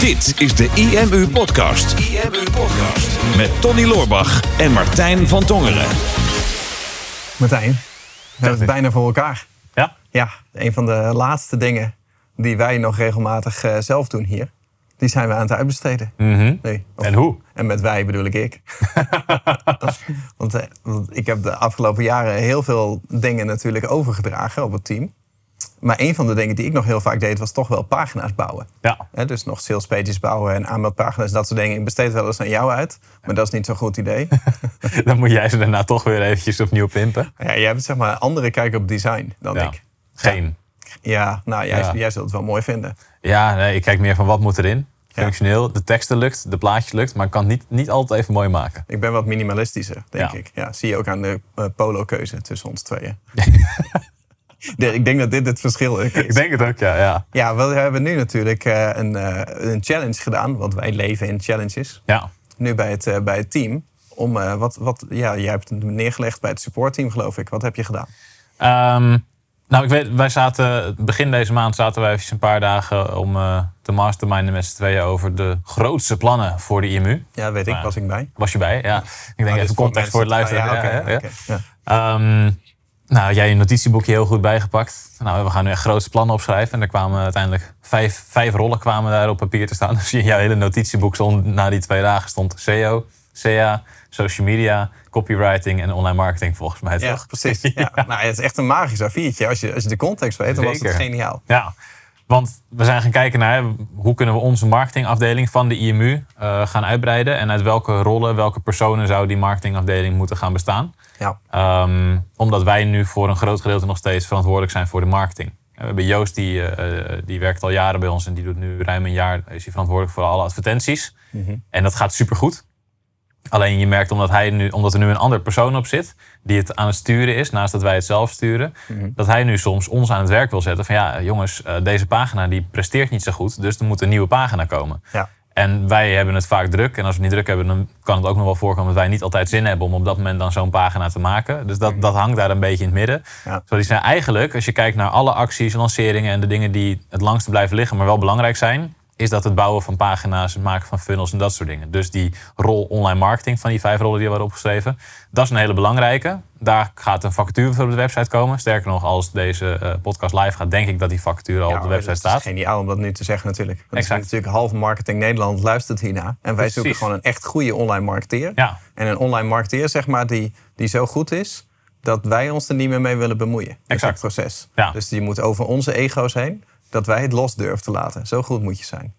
Dit is de IMU Podcast. IMU Podcast. Met Tony Loorbach en Martijn van Tongeren. Martijn, we hebben het bijna voor elkaar. Ja? Ja, een van de laatste dingen die wij nog regelmatig eh, zelf doen hier, die zijn we aan het uitbesteden. Mhm. Nee, of- En hoe? En met wij bedoel ik ik. want, eh, want ik heb de afgelopen jaren heel veel dingen natuurlijk overgedragen op het team. Maar een van de dingen die ik nog heel vaak deed, was toch wel pagina's bouwen. Ja. Dus nog sales pages bouwen en aanmeldpagina's, dat soort dingen. Ik besteed wel eens aan jou uit, maar dat is niet zo'n goed idee. Dan moet jij ze daarna toch weer eventjes opnieuw pimpen. ja, jij hebt zeg maar een andere kijk op design dan Ja. ik. Geen. Ja, nou, jij, Ja. jij zult het wel mooi vinden. Ja, nee, ik kijk meer van wat moet erin. Functioneel, de teksten lukt, de plaatjes lukt, maar ik kan het niet, niet altijd even mooi maken. Ik ben wat minimalistischer, denk ik. Ja, zie je ook aan de eh, polo-keuze tussen ons tweeën. Ik denk dat dit het verschil is. Ik denk het ook, ja. ja. Ja, we hebben nu natuurlijk eh, een, eh, een challenge gedaan, want wij leven in challenges. ja. Nu bij het, eh, bij het team. Om wat, wat, ja, jij hebt het neergelegd bij het supportteam, geloof ik. Wat heb je gedaan? Ehm, nou, ik weet, wij zaten, begin deze maand zaten wij even een paar dagen om eh, te masterminden met z'n tweeën over de grootste plannen voor de IMU. Ja, weet ik, Ja. was ik bij. Was je bij? Ja. Ik denk Oh, even context voor het luisteren. ah, ja, ja. Ehm, nou, jij je notitieboekje heel goed bijgepakt. Nou, we gaan nu echt grootste plannen opschrijven. En er kwamen uiteindelijk vijf, vijf rollen kwamen daar op papier te staan. Dus in jouw hele notitieboek stond na die twee dagen stond SEO, SEA, social media, copywriting en online marketing volgens mij Ja, toch? precies. Ja. Nou, het is echt een magisch A4'tje. Als je, als je de context weet, dan was het geniaal. Ja, want we zijn gaan kijken naar hoe kunnen we onze marketingafdeling van de IMU eh, gaan uitbreiden. En uit welke rollen, welke personen zou die marketingafdeling moeten gaan bestaan. Ja. Ehm, omdat wij nu voor een groot gedeelte nog steeds verantwoordelijk zijn voor de marketing. We hebben Joost, die, eh, die werkt al jaren bij ons en die doet nu ruim een jaar, is hij verantwoordelijk voor alle advertenties. En dat gaat supergoed. Alleen je merkt omdat, hij nu, omdat er nu een andere persoon op zit, die het aan het sturen is, naast dat wij het zelf sturen, dat hij nu soms ons aan het werk wil zetten van ja, jongens, eh, deze pagina die presteert niet zo goed, dus er moet een nieuwe pagina komen. Ja. En wij hebben het vaak druk. En als we het niet druk hebben, dan kan het ook nog wel voorkomen dat wij niet altijd zin hebben om op dat moment dan zo'n pagina te maken. Dus dat, dat hangt daar een beetje in het midden. Ja. Zo die zijn eigenlijk, als je kijkt naar alle acties, lanceringen en de dingen die het langste blijven liggen, maar wel belangrijk zijn, is dat het bouwen van pagina's, het maken van funnels en dat soort dingen. Dus die rol online marketing van die vijf rollen die worden opgeschreven, dat is een hele belangrijke. Daar gaat een vacature voor op de website komen. Sterker nog, als deze eh, podcast live gaat, denk ik dat die vacature al Ja, op de website Het is staat. geniaal om dat nu te zeggen natuurlijk. Want het is Exact. natuurlijk half marketing Nederland luistert hiernaar. En wij Precies. zoeken gewoon een echt goede online marketeer. Ja. En een online marketeer, zeg maar, die, die zo goed is... dat wij ons er niet meer mee willen bemoeien. Met Exact. proces. Ja. Dus je moet over onze ego's heen... dat wij het los durven te laten. Zo goed moet je zijn.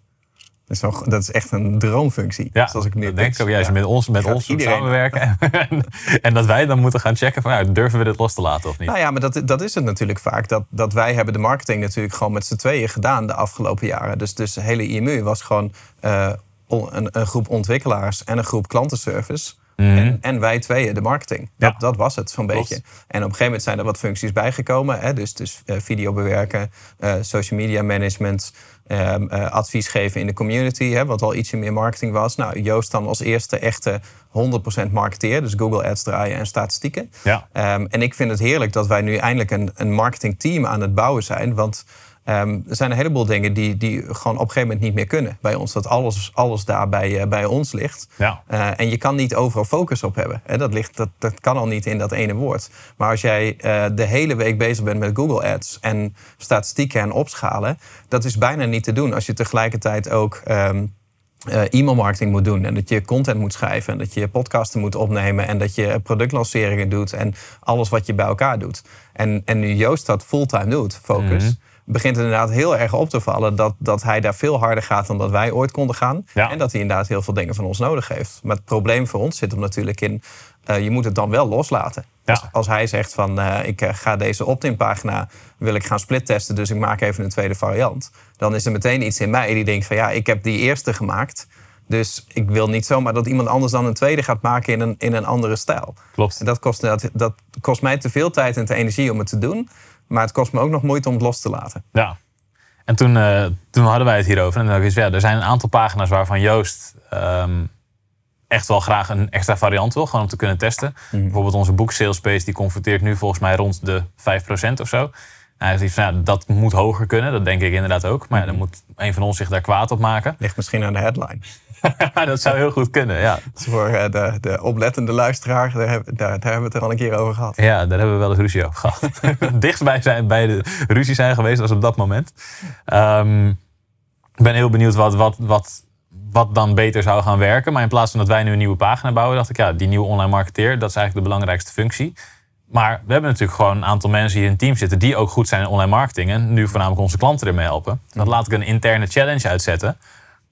Dat is, wel- dat is echt een droomfunctie. Ja, zoals ik nu dat denk ik ook. Juist Ja. met ons, met ons samenwerken. En, en dat wij dan moeten gaan checken van, nou, durven we dit los te laten of niet? Nou ja, maar dat, dat is het natuurlijk vaak. Dat, dat wij hebben de marketing natuurlijk gewoon met z'n tweeën gedaan de afgelopen jaren. Dus, dus de hele IMU was gewoon eh, een, een groep ontwikkelaars en een groep klantenservice. En, en wij tweeën de marketing. Dat, Mhm. Ja. dat was het zo'n beetje. En op een gegeven moment zijn er wat functies bijgekomen. Hè? Dus, dus eh, video bewerken, eh, social media management, ehm, eh, advies geven in de community. Hè? Wat al ietsje meer marketing was. Nou, Joost dan als eerste echte 100% marketeer. Dus Google Ads draaien en statistieken. Ja. Ehm, en ik vind het heerlijk dat wij nu eindelijk een, een marketingteam aan het bouwen zijn. Want ehm, er zijn een heleboel dingen die, die gewoon op een gegeven moment niet meer kunnen bij ons. Dat alles, alles daar bij, eh, bij ons ligt. Ja. Eh, en je kan niet overal focus op hebben. Hè? Dat, ligt, dat, dat kan al niet in dat ene woord. Maar als jij eh, de hele week bezig bent met Google Ads en statistieken en opschalen, dat is bijna niet te doen als je tegelijkertijd ook. ehm, eh, e-mailmarketing moet doen. En dat je content moet schrijven. En dat je podcasten moet opnemen. En dat je productlanceringen doet. En alles wat je bij elkaar doet. En, en nu Joost dat fulltime doet, focus. Mhm. Begint het inderdaad heel erg op te vallen dat, dat hij daar veel harder gaat dan dat wij ooit konden gaan. Ja. En dat hij inderdaad heel veel dingen van ons nodig heeft. Maar het probleem voor ons zit hem natuurlijk in, eh, je moet het dan wel loslaten. Ja. Als, als hij zegt van eh, ik eh, ga deze opt-in pagina wil ik gaan split testen, dus ik maak even een tweede variant. Dan is er meteen iets in mij die denkt van ja, ik heb die eerste gemaakt. Dus ik wil niet zomaar dat iemand anders dan een tweede gaat maken in een, in een andere stijl. Klopt. En dat kost, dat, dat kost mij te veel tijd en te energie om het te doen. Maar het kost me ook nog moeite om het los te laten. Ja. En toen, eh, toen hadden wij het hierover. En dan ik, ja, er zijn een aantal pagina's waarvan Joost ehm, echt wel graag een extra variant wil. Gewoon om te kunnen testen. Bijvoorbeeld onze boek Sales Page, die converteert nu volgens mij rond de 5% of zo. hij zegt van, dat moet hoger kunnen. Dat denk ik inderdaad ook. Maar ja, dan moet een van ons zich daar kwaad op maken. Ligt misschien aan de headline. dat zou heel goed kunnen, ja. Dus voor eh, de, de oplettende luisteraar, daar, heb- daar, daar hebben we het er al een keer over gehad. Ja, daar hebben we wel eens ruzie over gehad. Dichtstbij zijn bij de ruzie zijn geweest was op dat moment. Ehm, ik ben heel benieuwd wat, wat, wat, wat dan beter zou gaan werken. Maar in plaats van dat wij nu een nieuwe pagina bouwen, dacht ik, ja, die nieuwe online marketeer, dat is eigenlijk de belangrijkste functie. Maar we hebben natuurlijk gewoon een aantal mensen hier in het team zitten die ook goed zijn in online marketing. En nu voornamelijk onze klanten ermee helpen. Dat laat ik een interne challenge uitzetten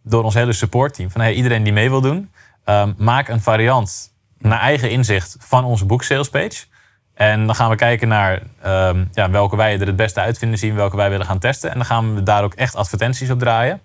door ons hele supportteam. Van hey, iedereen die mee wil doen, ehm, maak een variant naar eigen inzicht van onze boek salespage. En dan gaan we kijken naar ehm, ja, welke wij er het beste uit vinden zien, welke wij willen gaan testen. En dan gaan we daar ook echt advertenties op draaien.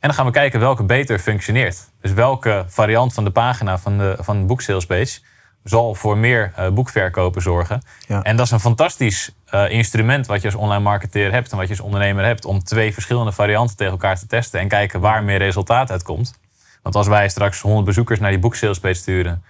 En dan gaan we kijken welke beter functioneert. Dus welke variant van de pagina van de, van de boek salespage zal voor meer eh, boekverkopen zorgen. Ja. En dat is een fantastisch eh, instrument wat je als online marketeer hebt en wat je als ondernemer hebt om twee verschillende varianten tegen elkaar te testen en kijken waar meer resultaat uit komt. Want als wij straks 100 bezoekers naar die boeksalespage sturen,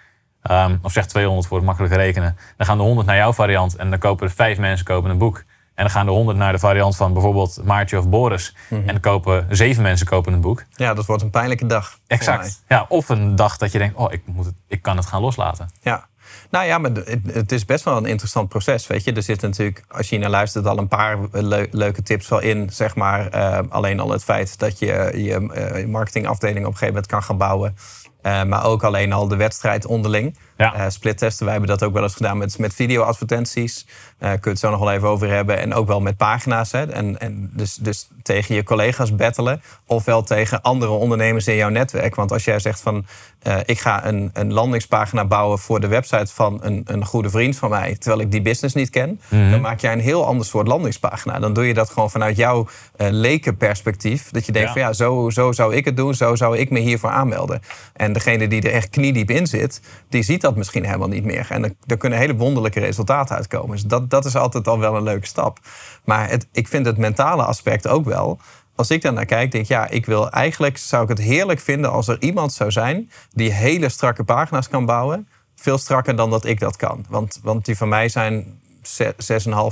ehm, of zeg 200 voor het makkelijke rekenen, dan gaan de 100 naar jouw variant en dan kopen er vijf mensen kopen een boek. En dan gaan de 100 naar de variant van bijvoorbeeld Maartje of Boris. En dan kopen zeven mensen kopen een boek. Ja, dat wordt een pijnlijke dag. Exact. Ja, of een dag dat je denkt, oh, ik, moet het, ik kan het gaan loslaten. Ja. Nou ja, maar het, is best wel een interessant proces, weet je. Er zitten natuurlijk, als je hier naar luistert, al een paar leu- leuke tips wel in. Zeg maar, eh, alleen al het feit dat je je eh, marketingafdeling op een gegeven moment kan gaan bouwen. Eh, maar ook alleen al de wedstrijd onderling. Ja. Eh, splittesten, wij hebben dat ook wel eens gedaan met, met videoadvertenties. Eh kun je het zo nog wel even over hebben. En ook wel met pagina's. Hè. En, en dus, dus tegen je collega's battelen. Ofwel tegen andere ondernemers in jouw netwerk. Want als jij zegt van... eh, ik ga een, een landingspagina bouwen voor de website van een, een goede vriend van mij... terwijl ik die business niet ken... dan maak jij een heel ander soort landingspagina. Dan doe je dat gewoon vanuit jouw lekenperspectief. Dat je denkt Ja. van ja, zo, zo zou ik het doen. Zo zou ik me hiervoor aanmelden. En degene die er echt kniediep in zit... die ziet dat misschien helemaal niet meer. En er, er kunnen hele wonderlijke resultaten uitkomen. Dus dat, dat is altijd al wel een leuke stap. Maar het, ik vind het mentale aspect ook wel... Als ik daar naar kijk, denk ik, ja, ik wil eigenlijk zou ik het heerlijk vinden als er iemand zou zijn die hele strakke pagina's kan bouwen. Veel strakker dan dat ik dat kan. Want, want die van mij zijn ze-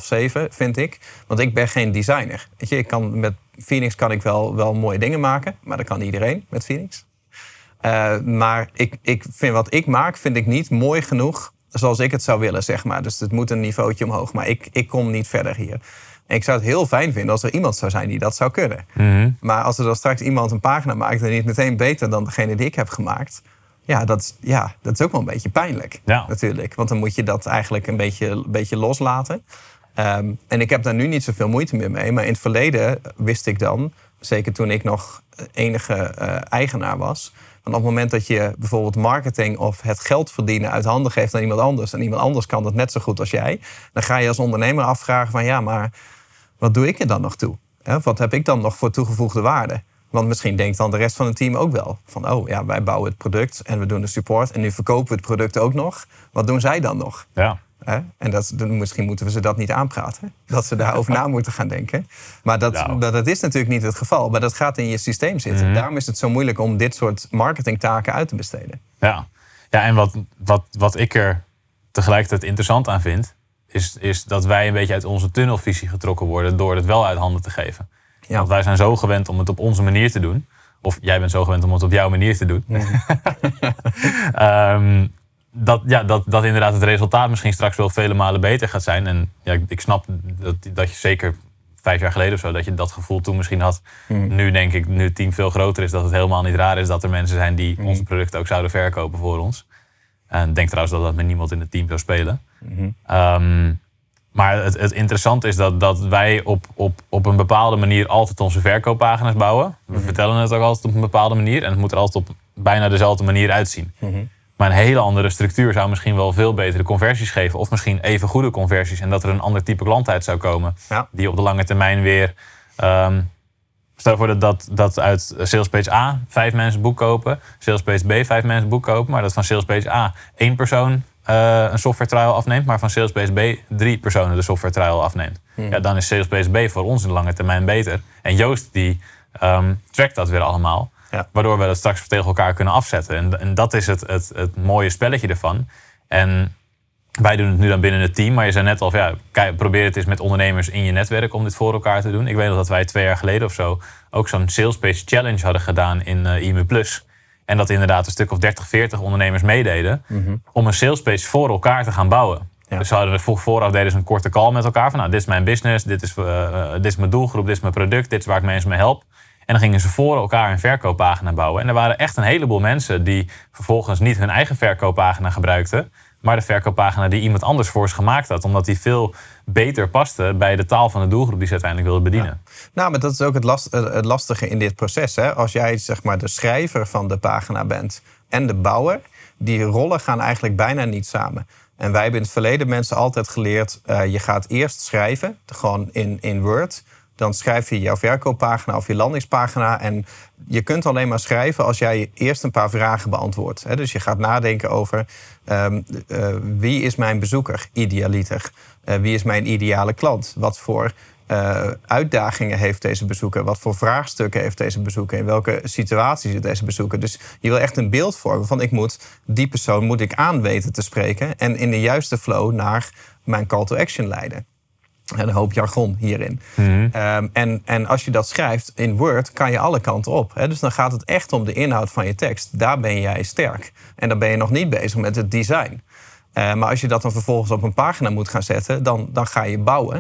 6,5, 7, vind ik. Want ik ben geen designer. Weet je, ik kan met Phoenix kan ik wel, wel mooie dingen maken, maar dat kan iedereen met Phoenix. Eh, maar ik, ik vind wat ik maak, vind ik niet mooi genoeg zoals ik het zou willen, zeg maar. Dus het moet een niveautje omhoog. Maar ik, ik kom niet verder hier. Ik zou het heel fijn vinden als er iemand zou zijn die dat zou kunnen. Maar als er dan straks iemand een pagina maakt en niet meteen beter dan degene die ik heb gemaakt. Ja, dat, is- ja, dat is ook wel een beetje pijnlijk Ja. natuurlijk. Want dan moet je dat eigenlijk een beetje, een beetje loslaten. Ehm, en ik heb daar nu niet zoveel moeite meer mee. Maar in het verleden wist ik dan, zeker toen ik nog enige eh, eigenaar was. Want op het moment dat je bijvoorbeeld marketing of het geld verdienen uit handen geeft aan iemand anders. En iemand anders kan dat net zo goed als jij. Dan ga je als ondernemer afvragen van ja, maar wat doe ik er dan nog toe? Wat heb ik dan nog voor toegevoegde waarde? Want misschien denkt dan de rest van het team ook wel. Van, oh ja, wij bouwen het product en we doen de support. En nu verkopen we het product ook nog. Wat doen zij dan nog? Ja. Hè? En dat, misschien moeten we ze dat niet aanpraten. Dat ze daarover na moeten gaan denken. Maar dat, Nou. dat, dat is natuurlijk niet het geval. Maar dat gaat in je systeem zitten. Daarom is het zo moeilijk om dit soort marketingtaken uit te besteden. Ja, ja en wat, wat, wat ik er tegelijkertijd interessant aan vind, is, is dat wij een beetje uit onze tunnelvisie getrokken worden door het wel uit handen te geven. Ja. Want wij zijn zo gewend om het op onze manier te doen. Of jij bent zo gewend om het op jouw manier te doen. Ehm, dat, ja, dat, dat inderdaad het resultaat misschien straks wel vele malen beter gaat zijn. En ja, ik- ik snap dat, dat je zeker vijf jaar geleden of zo, dat je dat gevoel toen misschien had. Nu denk ik, nu het team veel groter is, dat het helemaal niet raar is dat er mensen zijn die onze producten ook zouden verkopen voor ons. En ik denk trouwens dat dat met niemand in het team zou spelen. Ehm, maar het, het interessante is dat, dat wij op, op, op een bepaalde manier altijd onze verkooppagina's bouwen. We vertellen het ook altijd op een bepaalde manier. En het moet er altijd op bijna dezelfde manier uitzien. Maar een hele andere structuur zou misschien wel veel betere conversies geven. Of misschien even goede conversies. En dat er een ander type klant uit zou komen. Ja. Die op de lange termijn weer... ehm, stel voor dat, dat, dat uit salespage A vijf mensen boek kopen. Salespage B vijf mensen boek kopen. Maar dat van salespage A één persoon eh, een software trial afneemt. Maar van salespage B drie personen de software trial afneemt. Ja, dan is salespage B voor ons in de lange termijn beter. En Joost die ehm, trackt dat weer allemaal. Ja. Waardoor we dat straks tegen elkaar kunnen afzetten. En, en dat is het, het, het mooie spelletje ervan. En Wij doen het nu dan binnen het team, maar je zei net al, ja, probeer het eens met ondernemers in je netwerk om dit voor elkaar te doen. Ik weet nog dat wij twee jaar geleden of zo ook zo'n Salespace Challenge hadden gedaan in uh, IMU Plus. En dat inderdaad een stuk of 30, 40 ondernemers meededen om een Salespace voor elkaar te gaan bouwen. Dus ze hadden vooraf deden ze een korte call met elkaar van nou, dit is mijn business, dit is, uh, dit is mijn doelgroep, dit is mijn product, dit is waar ik mensen mee help. En dan gingen ze voor elkaar een verkooppagina bouwen. En er waren echt een heleboel mensen die vervolgens niet hun eigen verkooppagina gebruikten, maar de verkooppagina die iemand anders voor ze gemaakt had. Omdat die veel beter paste bij de taal van de doelgroep die ze uiteindelijk wilden bedienen. Nou, maar dat is ook het, last, het lastige in dit proces. Hè? Als jij zeg maar de schrijver van de pagina bent en de bouwer, die rollen gaan eigenlijk bijna niet samen. En wij hebben in het verleden mensen altijd geleerd: uh, je gaat eerst schrijven, gewoon in, in Word. Dan schrijf je jouw verkooppagina of je landingspagina. En je kunt alleen maar schrijven als jij eerst een paar vragen beantwoordt. Dus je gaat nadenken over um, uh, wie is mijn bezoeker, idealiter? Uh, wie is mijn ideale klant? Wat voor uh, uitdagingen heeft deze bezoeker? Wat voor vraagstukken heeft deze bezoeker? In welke situatie zit deze bezoeker? Dus je wil echt een beeld vormen van ik moet die persoon moet ik aan weten te spreken en in de juiste flow naar mijn call to action leiden. Een hoop jargon hierin. Mm -hmm. um, en, en als je dat schrijft in Word, kan je alle kanten op. Hè? Dus dan gaat het echt om de inhoud van je tekst. Daar ben jij sterk. En dan ben je nog niet bezig met het design. Uh, maar als je dat dan vervolgens op een pagina moet gaan zetten, dan, dan ga je bouwen.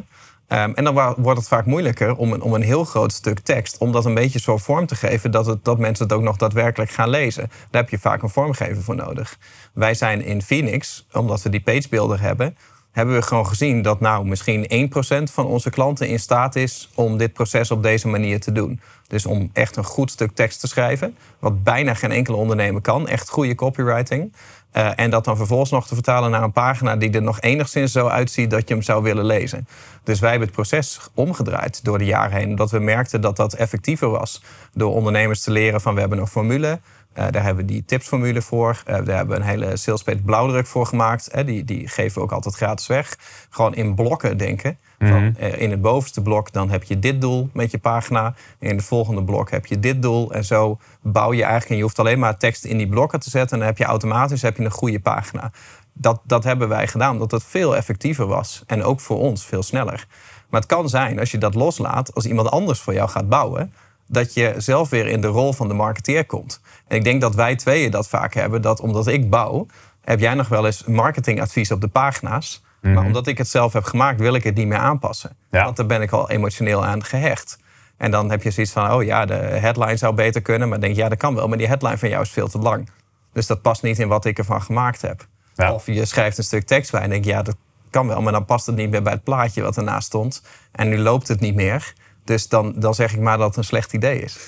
Um, en dan wordt het vaak moeilijker om een, om een heel groot stuk tekst, om dat een beetje zo vorm te geven dat, het, dat mensen het ook nog daadwerkelijk gaan lezen. Daar heb je vaak een vormgever voor nodig. Wij zijn in Phoenix, omdat we die pagebuilder hebben, hebben we gewoon gezien dat nou misschien 1% van onze klanten in staat is om dit proces op deze manier te doen. Dus om echt een goed stuk tekst te schrijven, wat bijna geen enkele ondernemer kan, echt goede copywriting. Uh, en dat dan vervolgens nog te vertalen naar een pagina die er nog enigszins zo uitziet dat je hem zou willen lezen. Dus wij hebben het proces omgedraaid door de jaren heen. Omdat we merkten dat dat effectiever was. Door ondernemers te leren van we hebben een formule. Uh, daar hebben we die tipsformule voor. Uh, daar hebben we een hele salespage blauwdruk voor gemaakt. Uh, die, die geven we ook altijd gratis weg. Gewoon in blokken denken. Mm -hmm. Van, in het bovenste blok dan heb je dit doel met je pagina. In het volgende blok heb je dit doel. En zo bouw je eigenlijk. En je hoeft alleen maar tekst in die blokken te zetten. En dan heb je automatisch heb je een goede pagina. Dat, dat hebben wij gedaan omdat het veel effectiever was. En ook voor ons veel sneller. Maar het kan zijn als je dat loslaat, als iemand anders voor jou gaat bouwen, dat je zelf weer in de rol van de marketeer komt. En ik denk dat wij tweeën dat vaak hebben. Dat omdat ik bouw, heb jij nog wel eens marketingadvies op de pagina's. Maar omdat ik het zelf heb gemaakt, wil ik het niet meer aanpassen. Ja. Want daar ben ik al emotioneel aan gehecht. En dan heb je zoiets van, oh ja, de headline zou beter kunnen. Maar denk je, ja, dat kan wel. Maar die headline van jou is veel te lang. Dus dat past niet in wat ik ervan gemaakt heb. Ja. Of je schrijft een stuk tekst bij en denk je, ja, dat kan wel. Maar dan past het niet meer bij het plaatje wat ernaast stond. En nu loopt het niet meer. Dus dan, dan zeg ik maar dat het een slecht idee is.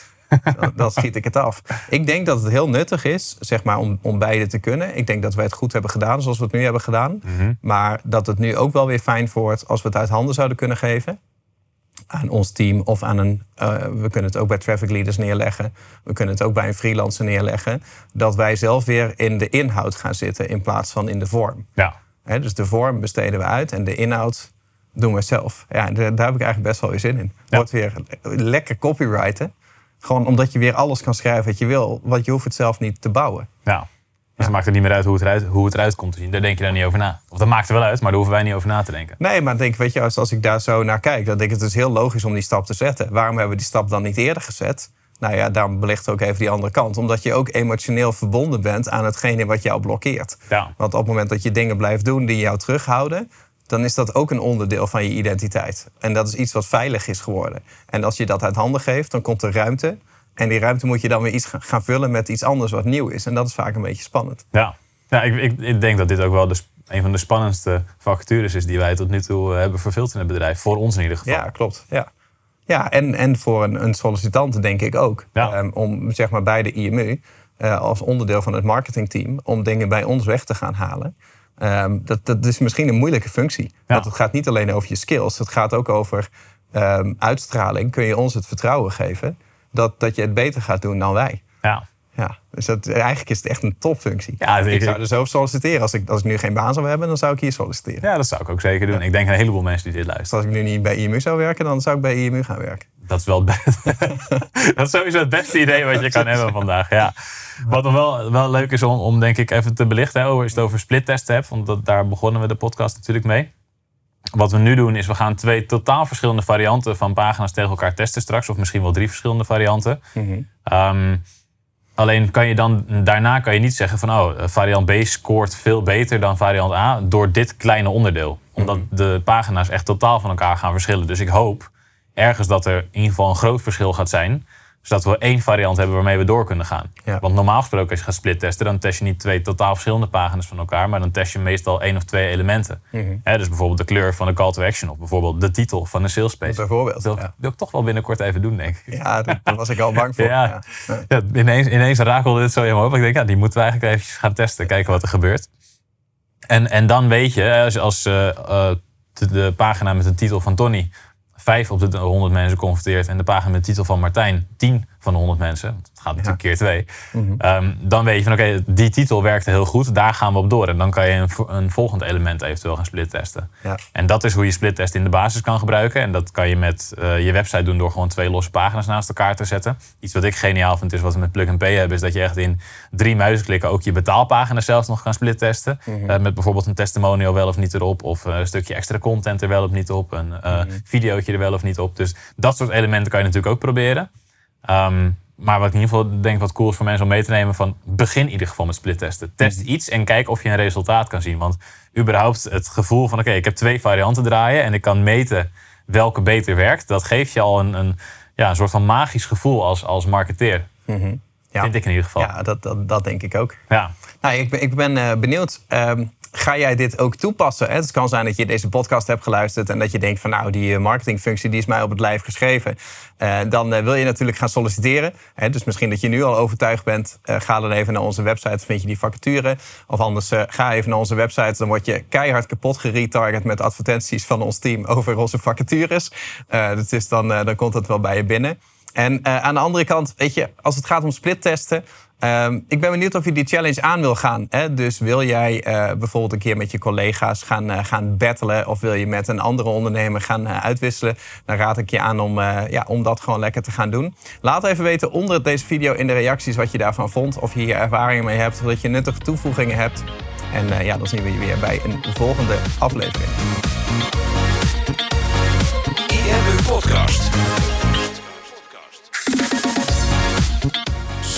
dan, dan schiet ik het af. Ik denk dat het heel nuttig is zeg maar, om, om beide te kunnen. Ik denk dat wij het goed hebben gedaan zoals we het nu hebben gedaan. Mm-hmm. Maar dat het nu ook wel weer fijn wordt als we het uit handen zouden kunnen geven. Aan ons team of aan een. Uh, we kunnen het ook bij traffic leaders neerleggen. We kunnen het ook bij een freelancer neerleggen. Dat wij zelf weer in de inhoud gaan zitten in plaats van in de vorm. Ja. He, dus de vorm besteden we uit en de inhoud doen we zelf. Ja, daar heb ik eigenlijk best wel weer zin in. Wordt weer lekker copywriten. Gewoon omdat je weer alles kan schrijven wat je wil. Want je hoeft het zelf niet te bouwen. Ja. Dus ja. het maakt er niet meer uit hoe het, eruit, hoe het eruit komt te zien. Daar denk je dan niet over na. Of dat maakt er wel uit, maar daar hoeven wij niet over na te denken. Nee, maar denk, weet je, als, als ik daar zo naar kijk, dan denk ik het is heel logisch om die stap te zetten. Waarom hebben we die stap dan niet eerder gezet? Nou ja, daarom belicht ook even die andere kant. Omdat je ook emotioneel verbonden bent aan hetgene wat jou blokkeert. Ja. Want op het moment dat je dingen blijft doen die jou terughouden, dan is dat ook een onderdeel van je identiteit. En dat is iets wat veilig is geworden. En als je dat uit handen geeft, dan komt er ruimte. En die ruimte moet je dan weer iets gaan vullen met iets anders wat nieuw is. En dat is vaak een beetje spannend. Ja, ja ik, ik, ik denk dat dit ook wel de, een van de spannendste vacatures is die wij tot nu toe hebben vervuld in het bedrijf. Voor ons in ieder geval. Ja, klopt. Ja. Ja, en, en voor een, een sollicitant denk ik ook. Ja. Um, om zeg maar bij de IMU, uh, als onderdeel van het marketingteam, om dingen bij ons weg te gaan halen. Um, dat, dat is misschien een moeilijke functie. Want het gaat niet alleen over je skills. Het gaat ook over um, uitstraling. Kun je ons het vertrouwen geven dat, dat je het beter gaat doen dan wij? Ja. Ja, dus dat, eigenlijk is het echt een topfunctie. Ja, ik, zou er zo solliciteren. Als ik, als ik nu geen baan zou hebben, dan zou ik hier solliciteren. Ja, dat zou ik ook zeker doen. Ik denk een heleboel mensen die dit luisteren. Dus als ik nu niet bij IMU zou werken, dan zou ik bij IMU gaan werken. Dat is wel het dat is sowieso het beste idee wat je kan hebben vandaag. Ja. Wat nog wel, wel leuk is om, om denk ik even te belichten, als je het over splittesten hebt, want dat, daar begonnen we de podcast natuurlijk mee. Wat we nu doen is we gaan twee totaal verschillende varianten van pagina's tegen elkaar testen straks. Of misschien wel drie verschillende varianten. Ehm, alleen kan je dan daarna kan je niet zeggen van oh, variant B scoort veel beter dan variant A door dit kleine onderdeel. Omdat de pagina's echt totaal van elkaar gaan verschillen. Dus ik hoop ergens dat er in ieder geval een groot verschil gaat zijn zodat we één variant hebben waarmee we door kunnen gaan. Want normaal gesproken als je gaat splittesten, dan test je niet twee totaal verschillende pagina's van elkaar, maar dan test je meestal één of twee elementen. Mhm. dus bijvoorbeeld de kleur van de call to action of bijvoorbeeld de titel van de sales page. Bijvoorbeeld. Dat wil, ik toch wel binnenkort even doen, denk ik. Ja, daar was ik al bang voor. ja, ja. ineens, ineens rakelde dit zo mijn hoofd. Ik denk, ja, die moeten we eigenlijk even gaan testen, kijken wat er gebeurt. En, en dan weet je, als, als uh, de, de, pagina met de titel van Tony vijf op de 100 mensen converteert en de pagina met de titel van Martijn 10 van de 100 mensen, het gaat natuurlijk keer twee, mhm. ehm, dan weet je van oké, die titel werkte heel goed, daar gaan we op door. En dan kan je een, een volgend element eventueel gaan splittesten. Ja. En dat is hoe je splittest in de basis kan gebruiken. En dat kan je met uh, je website doen door gewoon twee losse pagina's naast elkaar te zetten. Iets wat ik geniaal vind is wat we met Plug and Pay hebben, is dat je echt in drie muisklikken ook je betaalpagina zelfs nog kan splittesten. Mm met bijvoorbeeld een testimonial wel of niet erop, of een stukje extra content er wel of niet op, een uh, videootje er wel of niet op. Dus dat soort elementen kan je natuurlijk ook proberen. Ehm, maar wat ik in ieder geval denk wat cool is voor mensen om mee te nemen van begin in ieder geval met splittesten. Test mhm. iets en kijk of je een resultaat kan zien. Want überhaupt het gevoel van oké, ik heb twee varianten draaien en ik kan meten welke beter werkt. Dat geeft je al een, een, ja, een soort van magisch gevoel als, als marketeer. Mhm. ja. Vind ik in ieder geval. Ja, dat, dat, dat denk ik ook. Ja. Nou, ik ben, ik ben uh, benieuwd. Ehm, ga jij dit ook toepassen? Het kan zijn dat je deze podcast hebt geluisterd en dat je denkt van nou, die eh, marketingfunctie die is mij op het lijf geschreven. Uh, dan uh, wil je natuurlijk gaan solliciteren. Dus misschien dat je nu al overtuigd bent. Ga dan even naar onze website, vind je die vacature. Of anders ga even naar onze website. Dan word je keihard kapot geretarget met advertenties van ons team over onze vacatures. dus dan, dan komt dat wel bij je binnen. En aan de andere kant, weet je, als het gaat om splittesten, Um, ik ben benieuwd of je die challenge aan wil gaan. Hè? Dus wil jij uh, bijvoorbeeld een keer met je collega's gaan, uh, gaan battelen... of wil je met een andere ondernemer gaan uh, uitwisselen... dan raad ik je aan om, ja, om dat gewoon lekker te gaan doen. Laat even weten onder deze video in de reacties wat je daarvan vond... of je hier ervaringen mee hebt, of dat je nuttige toevoegingen hebt. En ja, dan zien we je weer bij een volgende aflevering.